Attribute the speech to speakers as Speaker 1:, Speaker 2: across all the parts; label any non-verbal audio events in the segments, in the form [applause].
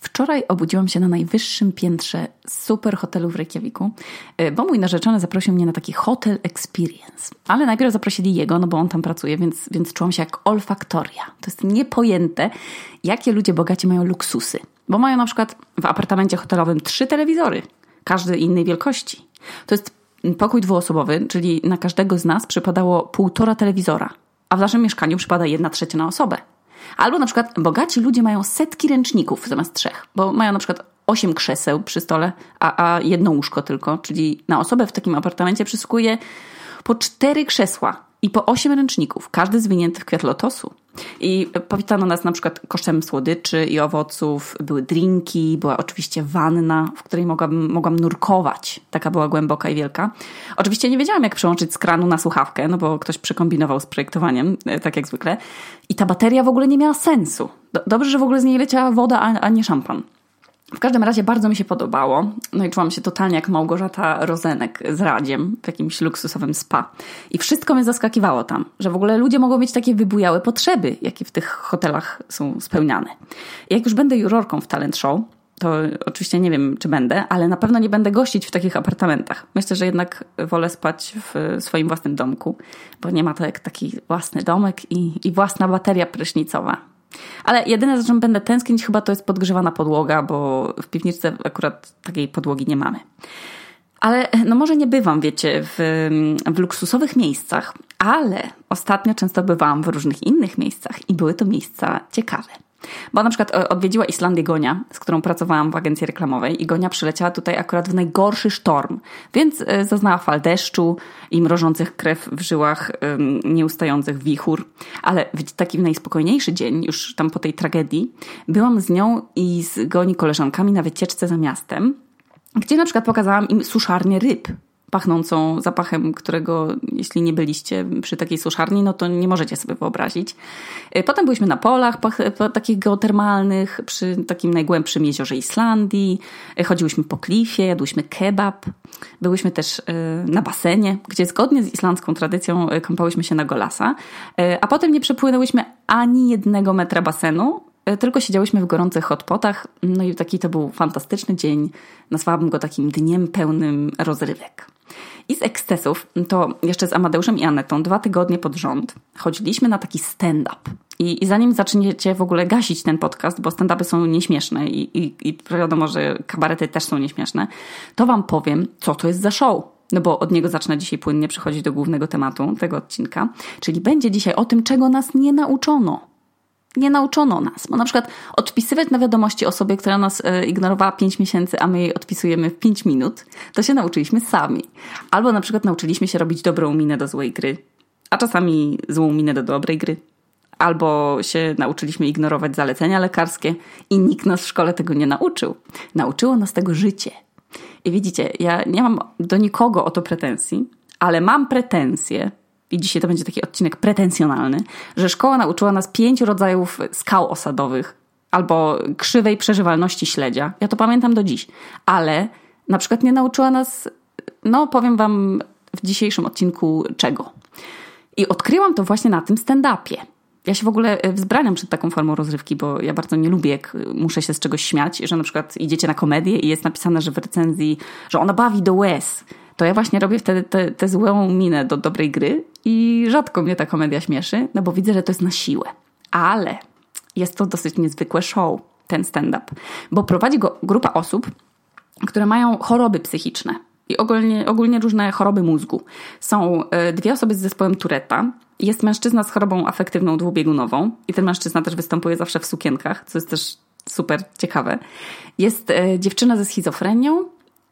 Speaker 1: Wczoraj obudziłam się na najwyższym piętrze super hotelu w Reykjaviku, y, bo mój narzeczony zaprosił mnie na taki hotel experience. Ale najpierw zaprosili jego, no bo on tam pracuje, więc, więc czułam się jak olfaktoria. To jest niepojęte, jakie ludzie bogaci mają luksusy. Bo mają na przykład w apartamencie hotelowym trzy telewizory, każdy innej wielkości. To jest pokój dwuosobowy, czyli na każdego z nas przypadało półtora telewizora, a w naszym mieszkaniu przypada jedna trzecia na osobę. Albo na przykład bogaci ludzie mają setki ręczników zamiast trzech, bo mają na przykład osiem krzeseł przy stole, a, a jedno łóżko tylko, czyli na osobę w takim apartamencie przysługuje po cztery krzesła i po osiem ręczników, każdy zwinięty w kwiat lotosu. I powitano nas na przykład kosztem słodyczy i owoców, były drinki, była oczywiście wanna, w której mogłam, mogłam nurkować. Taka była głęboka i wielka. Oczywiście nie wiedziałam, jak przełączyć z kranu na słuchawkę, no bo ktoś przekombinował z projektowaniem, e, tak jak zwykle. I ta bateria w ogóle nie miała sensu. Dobrze, że w ogóle z niej leciała woda, a nie szampan. W każdym razie bardzo mi się podobało. No i czułam się totalnie jak Małgorzata Rozenek z Radziem w jakimś luksusowym spa. I wszystko mnie zaskakiwało tam, że w ogóle ludzie mogą mieć takie wybujałe potrzeby, jakie w tych hotelach są spełniane. I jak już będę jurorką w talent show, to oczywiście nie wiem, czy będę, ale na pewno nie będę gościć w takich apartamentach. Myślę, że jednak wolę spać w swoim własnym domku, bo nie ma to jak taki własny domek i, i własna bateria prysznicowa. Ale jedyne, za czym będę tęsknić, chyba to jest podgrzewana podłoga, bo w piwniczce akurat takiej podłogi nie mamy. Ale no może nie bywam, wiecie, w, w luksusowych miejscach, ale ostatnio często bywałam w różnych innych miejscach i były to miejsca ciekawe. Bo na przykład e, odwiedziła Islandię Gonia, z którą pracowałam w agencji reklamowej i Gonia przyleciała tutaj akurat w najgorszy sztorm, więc e, zaznała fal deszczu i mrożących krew w żyłach nieustających wichur. Ale w taki najspokojniejszy dzień, już tam po tej tragedii, byłam z nią i z Goni koleżankami na wycieczce za miastem, gdzie na przykład pokazałam im suszarnię ryb pachnącą zapachem, którego jeśli nie byliście przy takiej suszarni, no to nie możecie sobie wyobrazić. E, potem byliśmy na polach takich geotermalnych, przy takim najgłębszym jeziorze Islandii. E, chodziłyśmy po klifie, jadłyśmy kebab. Byłyśmy też e, na basenie, gdzie zgodnie z islandzką tradycją kąpałyśmy się na golasa. A potem nie przepłynęłyśmy ani jednego metra basenu, tylko siedziałyśmy w gorących hotpotach. No i taki to był fantastyczny dzień. Nazwałabym go takim dniem pełnym rozrywek. I z ekscesów, to jeszcze z Amadeuszem i Anetą dwa tygodnie pod rząd chodziliśmy na taki stand-up. I, I, zanim zaczniecie w ogóle gasić ten podcast, bo stand-upy są nieśmieszne i, i, i wiadomo, że kabarety też są nieśmieszne, to wam powiem, co to jest za show. No bo od niego zacznę dzisiaj płynnie przechodzić do głównego tematu tego odcinka, czyli będzie dzisiaj o tym, czego nas nie nauczono nie nauczono nas. Bo na przykład odpisywać na wiadomości osobie, która nas e, ignorowała 5 miesięcy, a my jej odpisujemy w 5 minut, to się nauczyliśmy sami. Albo na przykład nauczyliśmy się robić dobrą minę do złej gry, a czasami złą minę do dobrej gry. Albo się nauczyliśmy ignorować zalecenia lekarskie i nikt nas w szkole tego nie nauczył. Nauczyło nas tego życie. I widzicie, ja nie mam do nikogo o to pretensji, ale mam pretensje i dzisiaj to będzie taki odcinek pretensjonalny, że szkoła nauczyła nas pięciu rodzajów skał osadowych albo krzywej przeżywalności śledzia. Ja to pamiętam do dziś. Ale na przykład nie nauczyła nas, no powiem wam w dzisiejszym odcinku czego. I odkryłam to właśnie na tym stand-upie. Ja się w ogóle e, wzbraniam przed taką formą rozrywki, bo ja bardzo nie lubię, jak muszę się z czegoś śmiać, że na przykład idziecie na komedię i jest napisane, że w recenzji, że ona bawi do łez to ja właśnie robię wtedy tę złą minę do dobrej gry i rzadko mnie ta komedia śmieszy, no bo widzę, że to jest na siłę. Ale jest to dosyć niezwykłe show, ten stand-up, bo prowadzi go grupa osób, które mają choroby psychiczne i ogólnie, ogólnie różne choroby mózgu. Są e, dwie osoby z zespołem Tureta, jest mężczyzna z chorobą afektywną dwubiegunową i ten mężczyzna też występuje zawsze w sukienkach, co jest też super ciekawe. Jest e, dziewczyna ze schizofrenią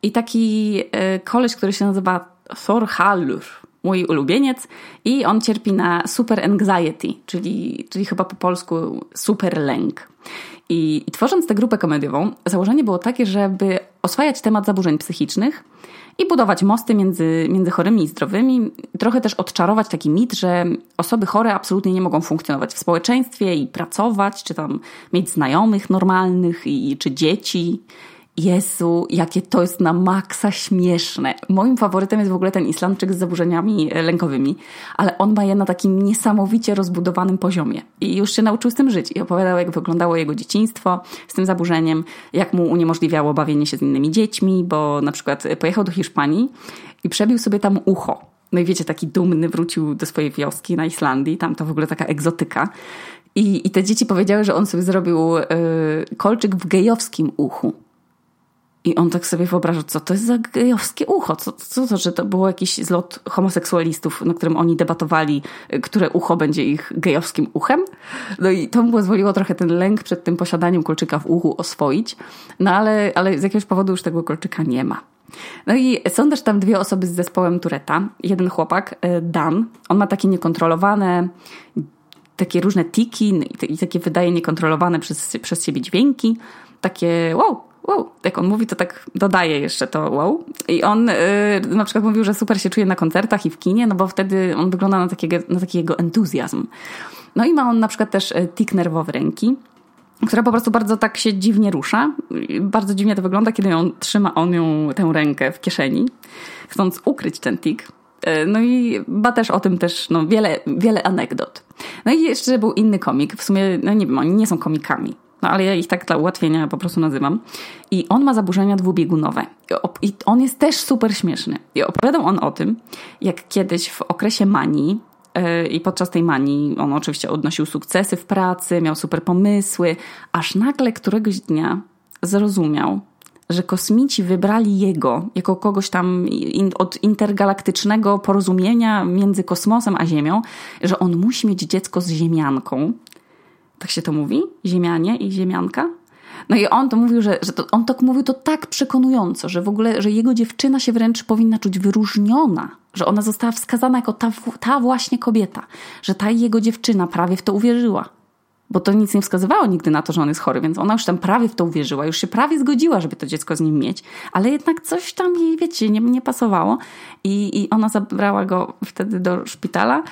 Speaker 1: i taki e, koleś, który się nazywa Thor Hallur, mój ulubieniec, i on cierpi na super anxiety, czyli, czyli chyba po polsku super lęk. I, I tworząc tę grupę komediową, założenie było takie, żeby oswajać temat zaburzeń psychicznych i budować mosty między, między chorymi i zdrowymi, trochę też odczarować taki mit, że osoby chore absolutnie nie mogą funkcjonować w społeczeństwie i pracować, czy tam mieć znajomych normalnych, i, czy dzieci Jezu, jakie to jest na maksa śmieszne. Moim faworytem jest w ogóle ten Islandczyk z zaburzeniami e, lękowymi, ale on ma je na takim niesamowicie rozbudowanym poziomie. I już się nauczył z tym żyć. I opowiadał, jak wyglądało jego dzieciństwo z tym zaburzeniem, jak mu uniemożliwiało bawienie się z innymi dziećmi, bo na przykład pojechał do Hiszpanii i przebił sobie tam ucho. No i wiecie, taki dumny wrócił do swojej wioski na Islandii, tam to w ogóle taka egzotyka. I, i te dzieci powiedziały, że on sobie zrobił yy, kolczyk w gejowskim uchu. I on tak sobie wyobraża, co to jest za gejowskie ucho? Co, co to, że to było jakiś zlot homoseksualistów, na którym oni debatowali, które ucho będzie ich gejowskim uchem? No i to mu pozwoliło trochę ten lęk przed tym posiadaniem kolczyka w uchu oswoić. No ale, ale z jakiegoś powodu już tego kolczyka nie ma. No i są też tam dwie osoby z zespołem Tureta. Jeden chłopak, e, Dan, on ma takie niekontrolowane, takie różne tiki i takie wydaje niekontrolowane przez, przez siebie dźwięki. Takie wow, wow, jak on mówi, to tak dodaje jeszcze to wow. I on yy, na przykład mówił, że super się czuje na koncertach i w kinie, no bo wtedy on wygląda na, takiego, na taki jego entuzjazm. No i ma on na przykład też e, tik nerwowy ręki, która po prostu bardzo tak się dziwnie rusza. Bardzo dziwnie to wygląda, kiedy on trzyma on ją, tę rękę w kieszeni, chcąc ukryć ten tik. E, no i ma też o tym też no, wiele, wiele anegdot. No i jeszcze był inny komik. W sumie, no nie wiem, oni nie są komikami. No ale ja ich tak dla ułatwienia po prostu nazywam. I on ma zaburzenia dwubiegunowe. I on jest też super śmieszny. I opowiadał on o tym, jak kiedyś w okresie manii e, i podczas tej manii on oczywiście odnosił sukcesy w pracy, miał super pomysły, aż nagle któregoś dnia zrozumiał, że kosmici wybrali jego jako kogoś tam in, od intergalaktycznego porozumienia między kosmosem a Ziemią, że on musi mieć dziecko z Ziemianką. Tak się to mówi? Ziemianie i Ziemianka? No i on to mówił, że, że to, on to mówił to tak przekonująco, że w ogóle, że jego dziewczyna się wręcz powinna czuć wyróżniona, że ona została wskazana jako ta, ta właśnie kobieta, że ta jego dziewczyna prawie w to uwierzyła. Bo to nic nie wskazywało nigdy na to, że on jest chory, więc ona już tam prawie w to uwierzyła, już się prawie zgodziła, żeby to dziecko z nim mieć, ale jednak coś tam jej, wiecie, nie, nie pasowało i, i ona zabrała go wtedy do szpitala,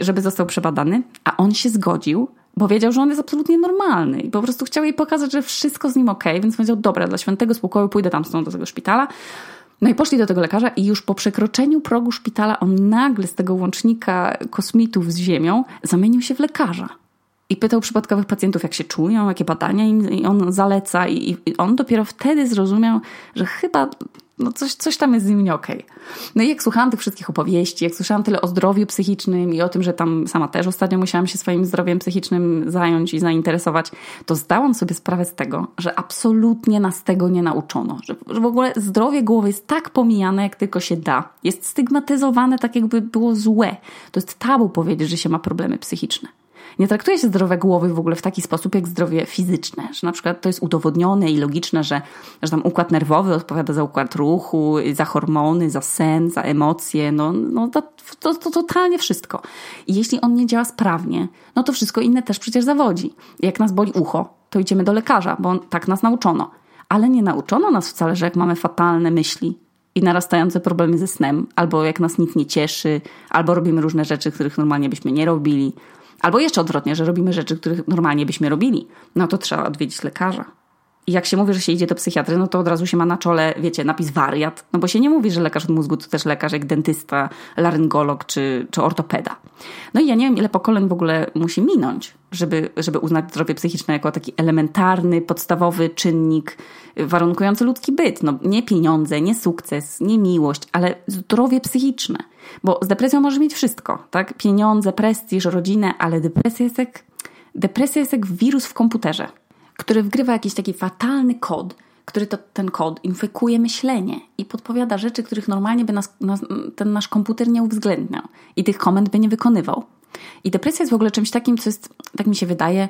Speaker 1: żeby został przebadany, a on się zgodził, bo wiedział, że on jest absolutnie normalny i po prostu chciał jej pokazać, że wszystko z nim ok, więc powiedział, dobra, dla świętego spokoju pójdę tam z do tego szpitala. No i poszli do tego lekarza i już po przekroczeniu progu szpitala on nagle z tego łącznika kosmitów z ziemią zamienił się w lekarza i pytał przypadkowych pacjentów, jak się czują, jakie badania im on zaleca, i, i on dopiero wtedy zrozumiał, że chyba no coś, coś tam jest z nim nie okej. Okay. No i jak słuchałam tych wszystkich opowieści, jak słyszałam tyle o zdrowiu psychicznym i o tym, że tam sama też ostatnio musiałam się swoim zdrowiem psychicznym zająć i zainteresować, to zdałam sobie sprawę z tego, że absolutnie nas tego nie nauczono. Że, że w ogóle zdrowie głowy jest tak pomijane, jak tylko się da. Jest stygmatyzowane tak, jakby było złe. To jest tabu powiedzieć, że się ma problemy psychiczne nie traktuje się zdrowe głowy w ogóle w taki sposób jak zdrowie fizyczne, że na przykład to jest udowodnione i logiczne, że, że tam układ nerwowy odpowiada za układ ruchu, za hormony, za sen, za emocje, no, no to, to, to totalnie wszystko. I jeśli on nie działa sprawnie, no to wszystko inne też przecież zawodzi. Jak nas boli ucho, to idziemy do lekarza, bo tak nas nauczono. Ale nie nauczono nas wcale, że jak mamy fatalne myśli, i narastające problemy ze snem, albo jak nas nic nie cieszy, albo robimy różne rzeczy, których normalnie byśmy nie robili, Albo jeszcze odwrotnie, że robimy rzeczy, których normalnie byśmy robili. No to trzeba odwiedzić lekarza. I jak się mówi, że się idzie do psychiatry, no to od razu się ma na czole, wiecie, napis wariat. No bo się nie mówi, że lekarz od mózgu to też lekarz jak dentysta, laryngolog czy, czy ortopeda. No i ja nie wiem, ile pokoleń w ogóle musi minąć, żeby, żeby uznać zdrowie psychiczne jako taki elementarny, podstawowy czynnik warunkujący ludzki byt. No nie pieniądze, nie sukces, nie miłość, ale zdrowie psychiczne. Bo z depresją może mieć wszystko, tak? Pieniądze, prestiż, rodzinę, ale depresja jest jak, depresja jest jak wirus w komputerze który wgrywa jakiś taki fatalny kod, który to, ten kod infekuje myślenie i podpowiada rzeczy, których normalnie by nas, nas, ten nasz komputer nie uwzględniał i tych komend by nie wykonywał. I depresja jest w ogóle czymś takim, co jest, tak mi się wydaje,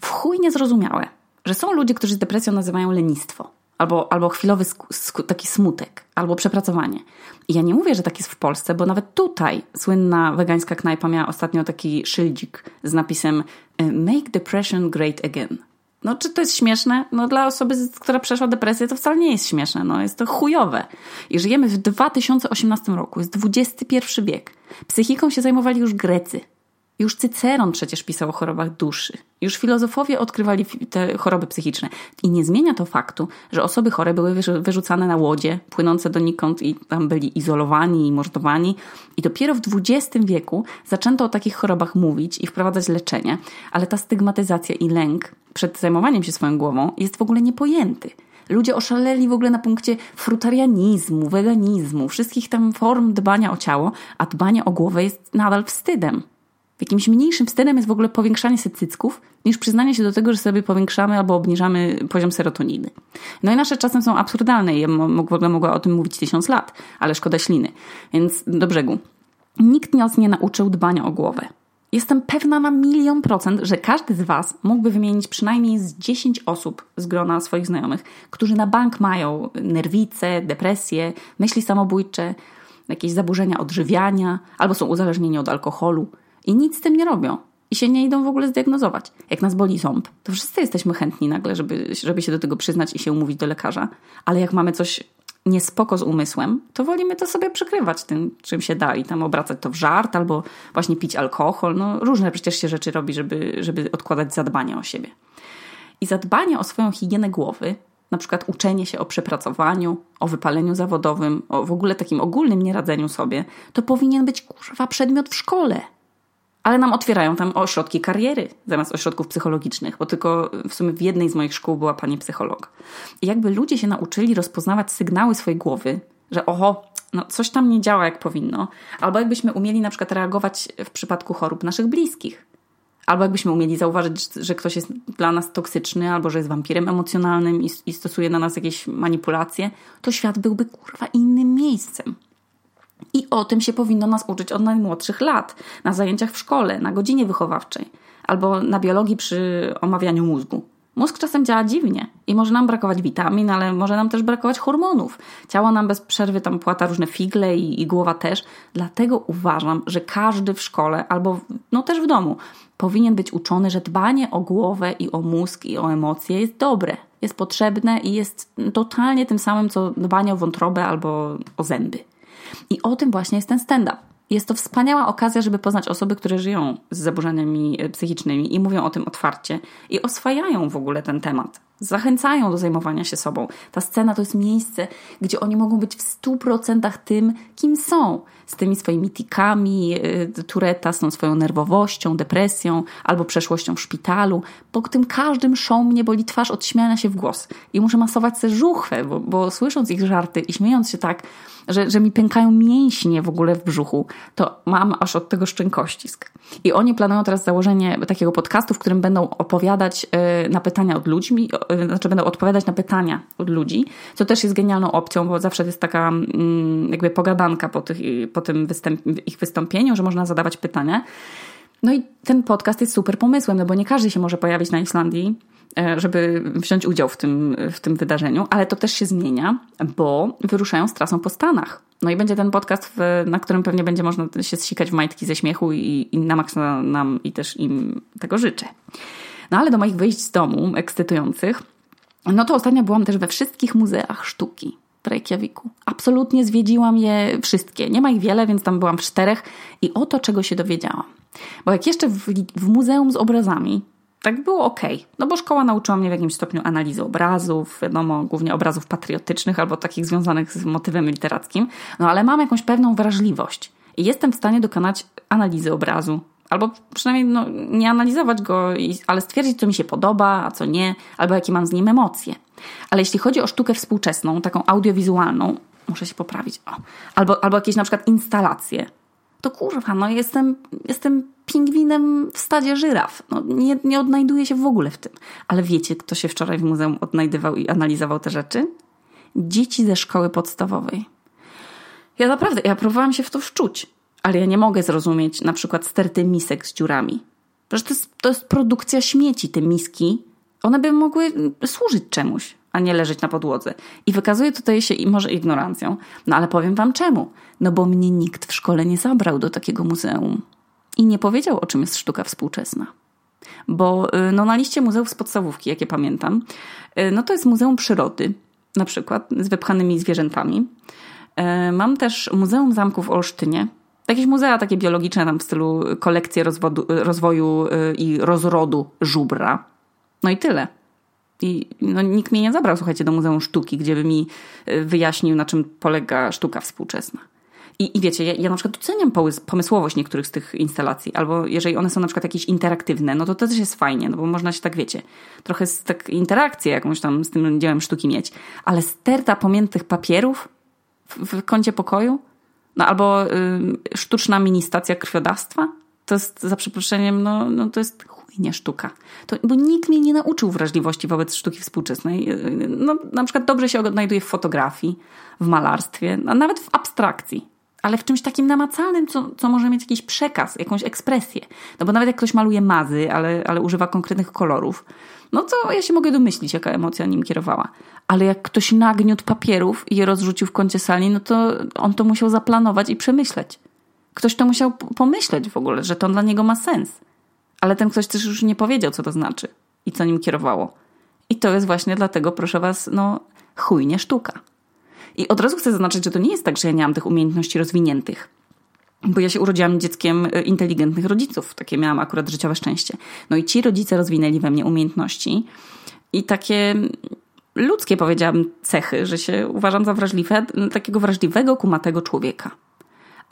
Speaker 1: w chuj niezrozumiałe. Że są ludzie, którzy z depresją nazywają lenistwo, albo, albo chwilowy taki smutek, albo przepracowanie. I ja nie mówię, że tak jest w Polsce, bo nawet tutaj słynna wegańska knajpa miała ostatnio taki szyldzik z napisem Make depression great again. No, czy to jest śmieszne? No, dla osoby, która przeszła depresję, to wcale nie jest śmieszne. No, jest to chujowe. I żyjemy w 2018 roku, jest XXI wiek. Psychiką się zajmowali już Grecy. Już Cyceron przecież pisał o chorobach duszy. Już filozofowie odkrywali te choroby psychiczne. I nie zmienia to faktu, że osoby chore były wyrzucane na łodzie, płynące donikąd i tam byli izolowani i mordowani. I dopiero w XX wieku zaczęto o takich chorobach mówić i wprowadzać leczenie. Ale ta stygmatyzacja i lęk przed zajmowaniem się swoją głową jest w ogóle niepojęty. Ludzie oszaleli w ogóle na punkcie frutarianizmu, weganizmu, wszystkich tam form dbania o ciało, a dbanie o głowę jest nadal wstydem. Jakimś mniejszym wstydem jest w ogóle powiększanie sobie cycków, niż przyznanie się do tego, że sobie powiększamy albo obniżamy poziom serotoniny. No i nasze czasem są absurdalne i ja w ogóle mogła o tym mówić tysiąc lat, ale szkoda śliny. Więc do brzegu. Nikt nas nie nauczył dbania o głowę. Jestem pewna na milion procent, że każdy z Was mógłby wymienić przynajmniej z 10 osób z grona swoich znajomych, którzy na bank mają nerwice, depresje, myśli samobójcze, jakieś zaburzenia odżywiania albo są uzależnieni od alkoholu i nic z tym nie robią i się nie idą w ogóle zdiagnozować. Jak nas boli ząb, to wszyscy jesteśmy chętni nagle, żeby, żeby się do tego przyznać i się umówić do lekarza, ale jak mamy coś niespoko z umysłem, to wolimy to sobie przykrywać tym, czym się da i tam obracać to w żart albo właśnie pić alkohol. No, różne przecież się rzeczy robi, żeby, żeby odkładać zadbanie o siebie. I zadbanie o swoją higienę głowy, na przykład uczenie się o przepracowaniu, o wypaleniu zawodowym, o w ogóle takim ogólnym nieradzeniu sobie, to powinien być kurwa przedmiot w szkole, ale nam otwierają tam ośrodki kariery zamiast ośrodków psychologicznych, bo tylko w sumie w jednej z moich szkół była pani psycholog. I jakby ludzie się nauczyli rozpoznawać sygnały swojej głowy, że oho, no coś tam nie działa jak powinno, albo jakbyśmy umieli na przykład reagować w przypadku chorób naszych bliskich. Albo jakbyśmy umieli zauważyć, że ktoś jest dla nas toksyczny, albo że jest wampirem emocjonalnym i, i stosuje na nas jakieś manipulacje, to świat byłby kurwa innym miejscem. I o tym się powinno nas uczyć od najmłodszych lat, na zajęciach w szkole, na godzinie wychowawczej albo na biologii przy omawianiu mózgu. Mózg czasem działa dziwnie i może nam brakować witamin, ale może nam też brakować hormonów. Ciało nam bez przerwy tam płata różne figle i, i głowa też. Dlatego uważam, że każdy w szkole albo no też w domu powinien być uczony, że dbanie o głowę i o mózg i o emocje jest dobre, jest potrzebne i jest totalnie tym samym, co dbanie o wątrobę albo o zęby. I o tym właśnie jest ten stand-up. Jest to wspaniała okazja, żeby poznać osoby, które żyją z zaburzeniami e, psychicznymi i mówią o tym otwarcie i oswajają w ogóle ten temat. Zachęcają do zajmowania się sobą. Ta scena to jest miejsce, gdzie oni mogą być w stu procentach tym, kim są. Z tymi swoimi tikami, e, tureta, z tą swoją nerwowością, depresją albo przeszłością w szpitalu. Po tym każdym show mnie boli twarz od śmiania się w głos. I muszę masować sobie żuchwę, bo, bo słysząc ich żarty i śmiejąc się tak, że, że mi pękają mięśnie w ogóle w brzuchu, to mam aż od tego szczękościsk. I oni planują teraz założenie takiego podcastu, w którym będą opowiadać e, na pytania od ludzi, e, znaczy będą odpowiadać na pytania od ludzi, co też jest genialną opcją, bo zawsze jest taka mm, jakby pogadanka po, tych, po tym występ, ich wystąpieniu, że można zadawać pytania. No i ten podcast jest super pomysłem, no bo nie każdy się może pojawić na Islandii E, żeby wziąć udział w tym, w tym wydarzeniu, ale to też się zmienia, bo wyruszają z trasą po Stanach. No i będzie ten podcast, na którym pewnie będzie można się zsikać w majtki ze śmiechu i, i na maksa nam i też im tego życzę. No ale do moich wyjść z domu, ekscytujących, no to ostatnio byłam też we wszystkich muzeach sztuki w Reykjaviku. Absolutnie zwiedziłam je wszystkie. Nie ma ich wiele, więc tam byłam w czterech i oto czego się dowiedziałam. Bo jak jeszcze w, w muzeum z obrazami tak było ok. No bo szkoła nauczyła mnie w jakimś stopniu analizy obrazów, wiadomo, głównie obrazów patriotycznych albo takich związanych z motywem literackim, no ale mam jakąś pewną wrażliwość i jestem w stanie dokonać analizy obrazu. Albo przynajmniej no, nie analizować go, ale stwierdzić, co mi się podoba, a co nie, albo jakie mam z nim emocje. Ale jeśli chodzi o sztukę współczesną, taką audiowizualną, muszę się poprawić, o, albo, albo jakieś na przykład instalacje, to kurwa, no jestem, jestem pingwinem w stadzie żyraf. No, nie, nie odnajduję się w ogóle w tym. Ale wiecie, kto się wczoraj w muzeum odnajdywał i analizował te rzeczy? Dzieci ze szkoły podstawowej. Ja naprawdę, ja próbowałam się w to wczuć, ale ja nie mogę zrozumieć na przykład sterty misek z dziurami. Przecież to jest, to jest produkcja śmieci, te miski. One by mogły służyć czemuś, a nie leżeć na podłodze. I wykazuje tutaj się i może ignorancją. No ale powiem wam czemu. No bo mnie nikt w szkole nie zabrał do takiego muzeum i nie powiedział, o czym jest sztuka współczesna. Bo y, no, na liście muzeów z podstawówki, jakie pamiętam, y, no to jest Muzeum Przyrody, na przykład z wypchanymi zwierzętami. Y, mam też Muzeum Zamków w Olsztynie, Jakieś muzea takie biologiczne tam w stylu kolekcje rozwodu, rozwoju i rozrodu żubra. No i tyle. I no, nikt mnie nie zabrał, słuchajcie, do Muzeum Sztuki, gdzie by mi y, wyjaśnił, na czym polega sztuka współczesna. I, I wiecie, ja, ja na przykład doceniam pomysłowość niektórych z tych instalacji, albo jeżeli one są na przykład jakieś interaktywne, no to też jest fajnie, no bo można się tak, wiecie, trochę z, tak interakcję jakąś tam z tym dziełem sztuki mieć, ale sterta pomiętych papierów w, w kącie pokoju, no albo y, sztuczna mini stacja krwiodawstwa, to jest za przeproszeniem, no, no to jest chujnie sztuka. To, bo nikt mnie nie nauczył wrażliwości wobec sztuki współczesnej. No, na przykład dobrze się odnajduje w fotografii, w malarstwie, a nawet w abstrakcji ale w czymś takim namacalnym, co, co może mieć jakiś przekaz, jakąś ekspresję. No bo nawet jak ktoś maluje mazy, ale, ale używa konkretnych kolorów, no to ja się mogę domyślić, jaka emocja nim kierowała. Ale jak ktoś nagniótł papierów i je rozrzucił w kącie sali, no to on to musiał zaplanować i przemyśleć. Ktoś to musiał pomyśleć w ogóle, że to dla niego ma sens. Ale ten ktoś też już nie powiedział, co to znaczy i co nim kierowało. I to jest właśnie dlatego, proszę was, no chujnie sztuka. I od razu chcę zaznaczyć, że to nie jest tak, że ja nie mam tych umiejętności rozwiniętych. Bo ja się urodziłam dzieckiem e, inteligentnych rodziców. Takie miałam akurat życiowe szczęście. No i ci rodzice rozwinęli we mnie umiejętności i takie ludzkie, powiedziałam, cechy, że się uważam za wrażliwe, takiego wrażliwego, kumatego człowieka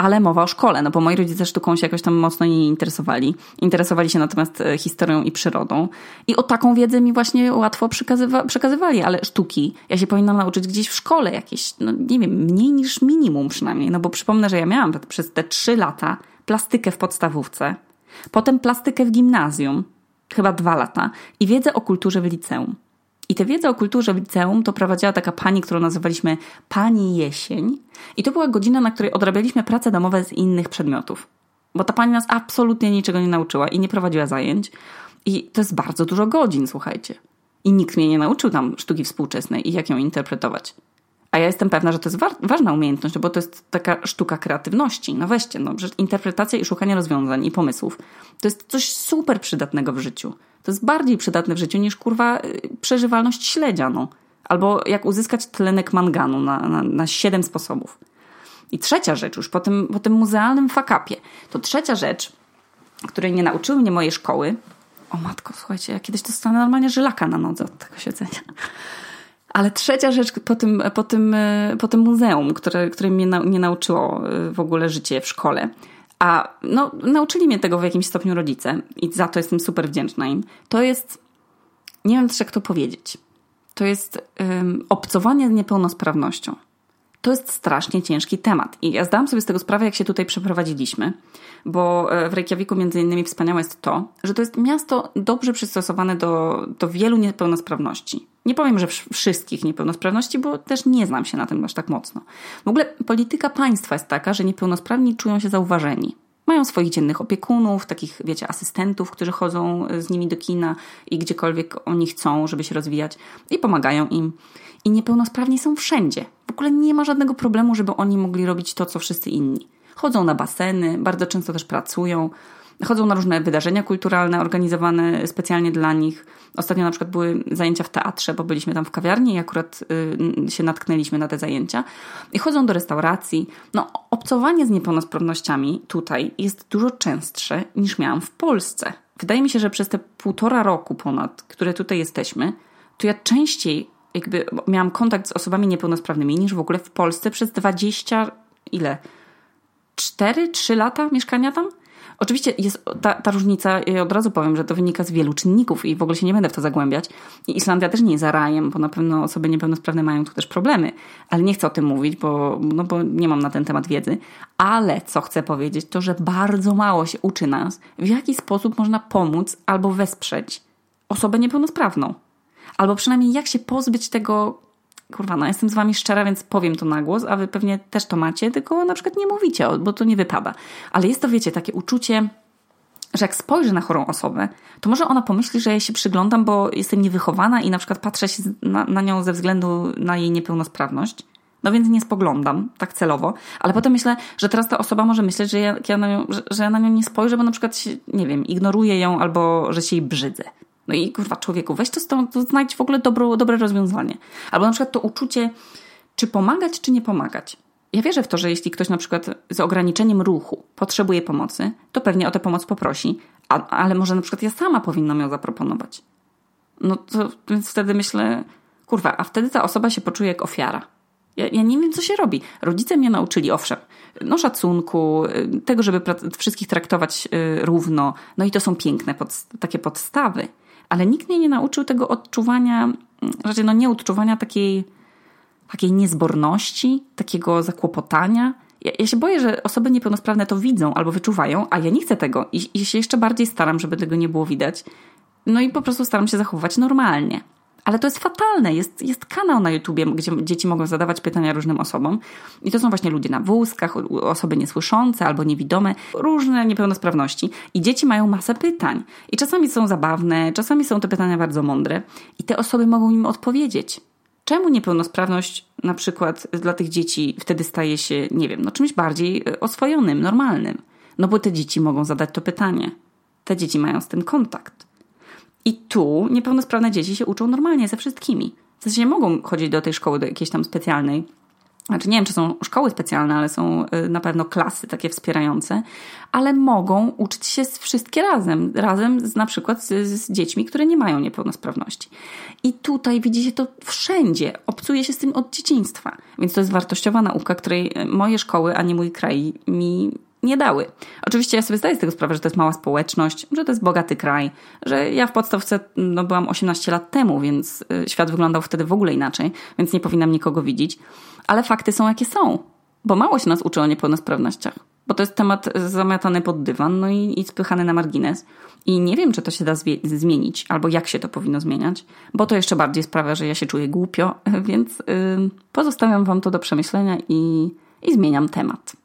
Speaker 1: ale mowa o szkole, no bo moi rodzice sztuką się jakoś tam mocno nie interesowali. Interesowali się natomiast e, historią i przyrodą. I o taką wiedzę mi właśnie łatwo przekazywa przekazywali, ale sztuki ja się powinnam nauczyć gdzieś w szkole jakieś, no nie wiem, mniej niż minimum przynajmniej. No bo przypomnę, że ja miałam przez te trzy lata plastykę w podstawówce, potem plastykę w gimnazjum, chyba dwa lata i wiedzę o kulturze w liceum. I tę wiedzę o kulturze w liceum to prowadziła taka pani, którą nazywaliśmy Pani Jesień. I to była godzina, na której odrabialiśmy prace domowe z innych przedmiotów. Bo ta pani nas absolutnie niczego nie nauczyła i nie prowadziła zajęć. I to jest bardzo dużo godzin, słuchajcie. I nikt mnie nie nauczył tam sztuki współczesnej i jak ją interpretować. A ja jestem pewna, że to jest wa ważna umiejętność, bo to jest taka sztuka kreatywności. No weźcie, no, interpretacja i szukanie rozwiązań i pomysłów to jest coś super przydatnego w życiu. To jest bardziej przydatne w życiu niż kurwa y, przeżywalność śledzia, no. Albo jak uzyskać tlenek manganu na, na, na 7 sposobów. I trzecia rzecz, już po tym, po tym muzealnym fakapie, to trzecia rzecz, której nie nauczyły mnie moje szkoły. O matko, słuchajcie, ja kiedyś dostanę normalnie żylaka na nodze od tego siedzenia. Ale trzecia rzecz po tym, po tym, y, po tym muzeum, które, które mnie na, nie nauczyło y, w ogóle życie w szkole, a no, nauczyli mnie tego w jakimś stopniu rodzice i za to jestem super wdzięczna im. To jest, nie wiem też jak to powiedzieć, to jest um, obcowanie z niepełnosprawnością. To jest strasznie ciężki temat. I ja zdałam sobie z tego sprawę, jak się tutaj przeprowadziliśmy, bo e, w Reykjaviku między innymi wspaniałe jest to, że to jest miasto dobrze przystosowane do, do wielu niepełnosprawności. Nie powiem, że wszystkich niepełnosprawności, bo też nie znam się na tym aż tak mocno. W ogóle polityka państwa jest taka, że niepełnosprawni czują się zauważeni. Mają swoich dziennych opiekunów, takich, wiecie, asystentów, którzy chodzą z nimi do kina i gdziekolwiek oni chcą, żeby się rozwijać i pomagają im. I niepełnosprawni są wszędzie. W ogóle nie ma żadnego problemu, żeby oni mogli robić to, co wszyscy inni. Chodzą na baseny, bardzo często też pracują, chodzą na różne wydarzenia kulturalne organizowane specjalnie dla nich. Ostatnio na przykład były zajęcia w teatrze, bo byliśmy tam w kawiarni i akurat y, się natknęliśmy na te zajęcia. I chodzą do restauracji. No, obcowanie z niepełnosprawnościami tutaj jest dużo częstsze niż miałam w Polsce. Wydaje mi się, że przez te półtora roku ponad, które tutaj jesteśmy, to ja częściej jakby miałam kontakt z osobami niepełnosprawnymi niż w ogóle w Polsce przez 20 ile? 4-3 lata mieszkania tam? Oczywiście jest ta, ta różnica, ja od razu powiem, że to wynika z wielu czynników i w ogóle się nie będę w to zagłębiać. I Islandia też nie jest rajem, bo na pewno osoby niepełnosprawne mają tu też problemy, ale nie chcę o tym mówić, bo, no bo nie mam na ten temat wiedzy. Ale co chcę powiedzieć, to że bardzo mało się uczy nas, w jaki sposób można pomóc albo wesprzeć osobę niepełnosprawną. Albo przynajmniej jak się pozbyć tego kurwa, no jestem z wami szczera, więc powiem to na głos, a wy pewnie też to macie, tylko na przykład nie mówicie, bo to nie wypada. Ale jest to, wiecie, takie uczucie, że jak spojrzę na chorą osobę, to może ona pomyśli, że ja się przyglądam, bo jestem niewychowana i na przykład patrzę się na, na nią ze względu na jej niepełnosprawność. No więc nie spoglądam tak celowo, ale potem myślę, że teraz ta osoba może myśleć, że ja, ja nią, że, że ja na nią nie spojrzę, bo na przykład się, nie wiem, ignoruję ją albo że się jej brzydzę. No i kurwa, człowieku, weź to, stąd, znajdź w ogóle dobro, dobre rozwiązanie. Albo na przykład to uczucie, czy pomagać, czy nie pomagać. Ja wierzę w to, że jeśli ktoś na przykład z ograniczeniem ruchu potrzebuje pomocy, to pewnie o tę pomoc poprosi, a, ale może na przykład ja sama powinnam ją zaproponować. No to więc wtedy myślę, kurwa, a wtedy ta osoba się poczuje jak ofiara. Ja, ja nie wiem, co się robi. Rodzice mnie nauczyli, owszem, no szacunku, y, tego, żeby wszystkich traktować y, równo. No i to są piękne pod, takie podstawy. Ale nikt mnie nie nauczył tego odczuwania, raczej no nie odczuwania takiej, takiej niezborności, takiego zakłopotania. Ja, ja, się boję, że osoby niepełnosprawne to widzą albo wyczuwają, a ja nie chcę tego. I, I się jeszcze bardziej staram, żeby tego nie było widać. No i po prostu staram się zachowywać normalnie. Ale to jest fatalne. Jest, jest kanał na YouTubie, gdzie dzieci mogą zadawać pytania różnym osobom. I to są właśnie ludzie na wózkach, osoby niesłyszące albo niewidome, różne niepełnosprawności. I dzieci mają masę pytań. I czasami są zabawne, czasami są te pytania bardzo mądre. I te osoby mogą im odpowiedzieć. Czemu niepełnosprawność na przykład dla tych dzieci wtedy staje się, nie wiem, no czymś bardziej e, oswojonym, normalnym? No bo te dzieci mogą zadać to pytanie. Te dzieci mają z tym kontakt. I tu niepełnosprawne dzieci się uczą normalnie ze wszystkimi. W sensie mogą chodzić do tej szkoły, do jakiejś tam specjalnej. Znaczy nie wiem, czy są szkoły specjalne, ale są y, na pewno klasy takie wspierające, ale mogą uczyć się wszystkie razem, razem z, na przykład z, z dziećmi, które nie mają niepełnosprawności. I tutaj widzi się to wszędzie, obcuje się z tym od dzieciństwa. Więc to jest wartościowa nauka, której moje szkoły, a nie mój kraj mi nie dały. Oczywiście ja sobie zdaję z tego sprawę, że to jest mała społeczność, że to jest bogaty kraj, że ja w podstawce no, byłam 18 lat temu, więc y, świat wyglądał wtedy w ogóle inaczej, więc nie powinnam nikogo widzieć. Ale fakty są jakie są, bo mało się nas uczy o niepełnosprawnościach, bo to jest temat zamiatany pod dywan no i, i spychany na margines. I nie wiem, czy to się da zmienić, albo jak się to powinno zmieniać, bo to jeszcze bardziej sprawia, że ja się czuję głupio, [laughs] więc yy, pozostawiam Wam to do przemyślenia i, i zmieniam temat.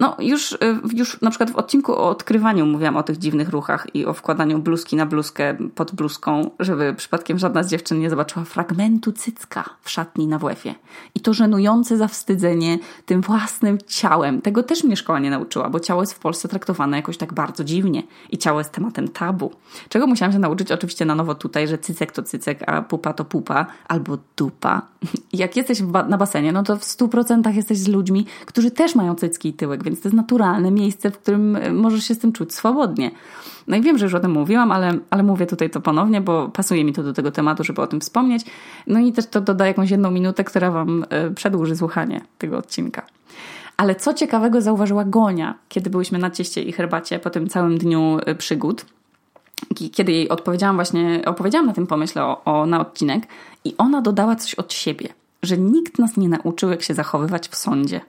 Speaker 1: No już, y, już na przykład w odcinku o odkrywaniu mówiłam o tych dziwnych ruchach i o wkładaniu bluzki na bluzkę pod bluzką, żeby przypadkiem żadna z dziewczyn nie zobaczyła fragmentu cycka w szatni na WF-ie. I to żenujące zawstydzenie tym własnym ciałem. Tego też mnie szkoła nie nauczyła, bo ciało jest w Polsce traktowane jakoś tak bardzo dziwnie i ciało jest tematem tabu. Czego musiałam się nauczyć oczywiście na nowo tutaj, że cycek to cycek, a pupa to pupa albo dupa. [laughs] Jak jesteś na basenie, no to w 100% jesteś z ludźmi, którzy też mają cycki i tyłek, więc to jest naturalne miejsce, w którym e, możesz się z tym czuć swobodnie. No i wiem, że już o tym mówiłam, ale, ale mówię tutaj to ponownie, bo pasuje mi to do tego tematu, żeby o tym wspomnieć. No i też to doda jakąś jedną minutę, która Wam e, przedłuży słuchanie tego odcinka. Ale co ciekawego zauważyła Gonia, kiedy byliśmy na cieście i herbacie po tym całym dniu e, przygód, kiedy jej odpowiedziałam właśnie, opowiedziałam na tym pomyśle o, o, na odcinek i ona dodała coś od siebie, że nikt nas nie nauczył, jak się zachowywać w sądzie.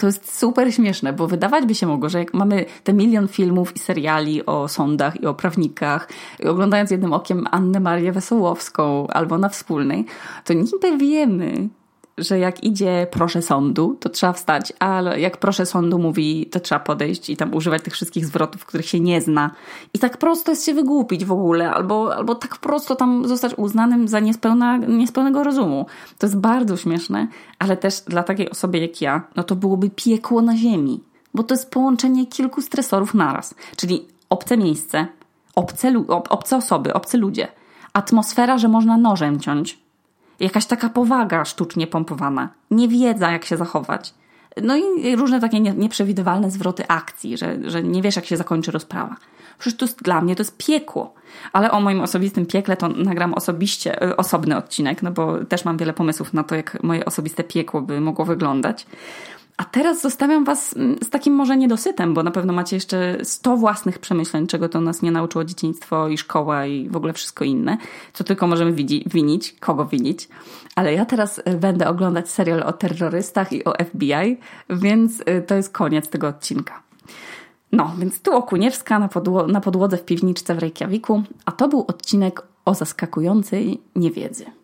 Speaker 1: To jest super śmieszne, bo wydawać by się mogło, że jak mamy te milion filmów i seriali o sądach i o prawnikach, i oglądając jednym okiem Annę Marię Wesołowską albo na wspólnej, to niby wiemy, że jak idzie proszę sądu, to trzeba wstać, ale jak proszę sądu mówi, to trzeba podejść i tam używać tych wszystkich zwrotów, których się nie zna. I tak prosto jest się wygłupić w ogóle, albo, albo tak prosto tam zostać uznanym za niespełna, niespełnego rozumu. To jest bardzo śmieszne, ale też dla takiej osoby jak ja, no to byłoby piekło na ziemi, bo to jest połączenie kilku stresorów naraz, czyli obce miejsce, obce, obce osoby, obce ludzie, atmosfera, że można nożem ciąć, jakaś taka powaga sztucznie pompowana, niewiedza, jak się zachować. No i różne takie nieprzewidywalne zwroty akcji, że, że nie wiesz, jak się zakończy rozprawa. Przecież to jest, dla mnie to jest piekło. Ale o moim osobistym piekle to nagram osobiście, e, osobny odcinek, no bo też mam wiele pomysłów na to, jak moje osobiste piekło by mogło wyglądać. A teraz zostawiam Was mm, z takim może niedosytem, bo na pewno macie jeszcze 100 własnych przemyśleń, czego to nas nie nauczyło dzieciństwo i szkoła i w ogóle wszystko inne, co tylko możemy winić, kogo winić. Ale ja teraz y, będę oglądać serial o terrorystach i o FBI, więc y, to jest koniec tego odcinka. No, więc tu Okuniewska na, podło na podłodze w piwniczce w Reykjaviku, a to był odcinek o zaskakującej niewiedzy.